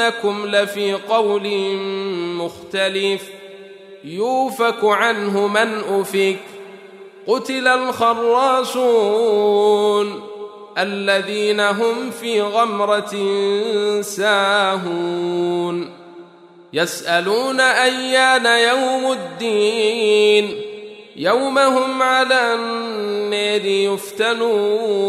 انكم لفي قول مختلف يوفك عنه من افك قتل الخراصون الذين هم في غمره ساهون يسالون ايان يوم الدين يوم هم على النار يفتنون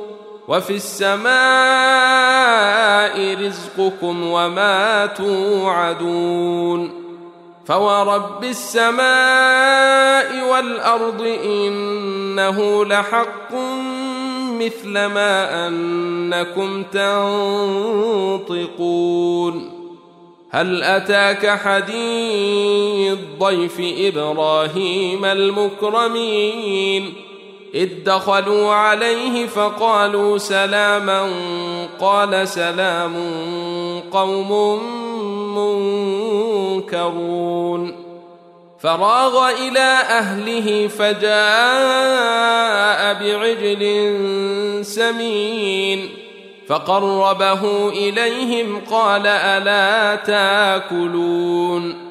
وفي السماء رزقكم وما توعدون فورب السماء والأرض إنه لحق مثل ما أنكم تنطقون هل أتاك حديث ضيف إبراهيم المكرمين إذ دخلوا عليه فقالوا سلاما قال سلام قوم منكرون. فراغ إلى أهله فجاء بعجل سمين فقربه إليهم قال ألا تاكلون.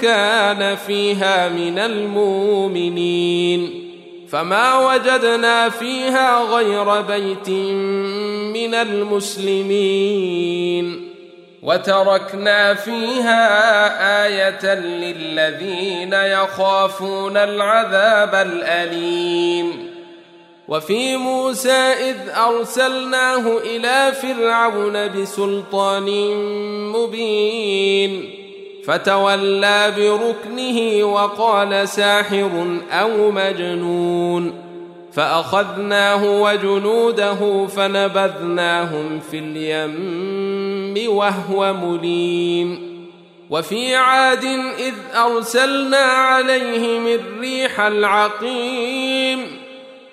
كان فيها من المؤمنين فما وجدنا فيها غير بيت من المسلمين وتركنا فيها آية للذين يخافون العذاب الأليم وفي موسى إذ أرسلناه إلى فرعون بسلطان مبين فتولى بركنه وقال ساحر أو مجنون فأخذناه وجنوده فنبذناهم في اليم وهو مليم وفي عاد إذ أرسلنا عليهم الريح العقيم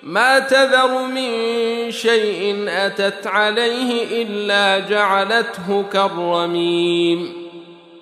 ما تذر من شيء أتت عليه إلا جعلته كالرميم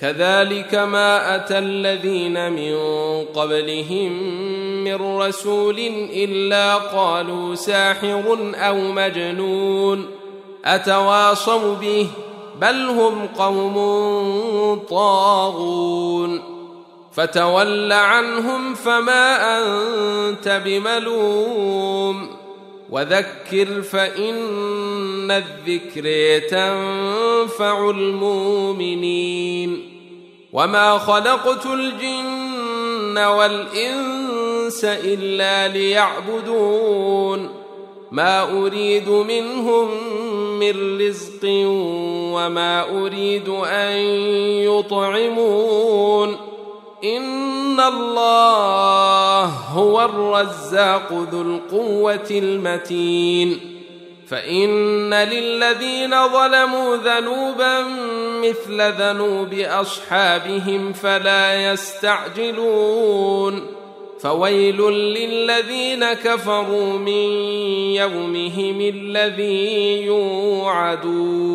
كذلك ما أتى الذين من قبلهم من رسول إلا قالوا ساحر أو مجنون أتواصوا به بل هم قوم طاغون فتول عنهم فما أنت بملوم وذكر فإن الذكر تنفع المؤمنين وما خلقت الجن والانس الا ليعبدون ما اريد منهم من رزق وما اريد ان يطعمون ان الله هو الرزاق ذو القوه المتين فإن للذين ظلموا ذنوبا مثل ذنوب أصحابهم فلا يستعجلون فويل للذين كفروا من يومهم الذي يوعدون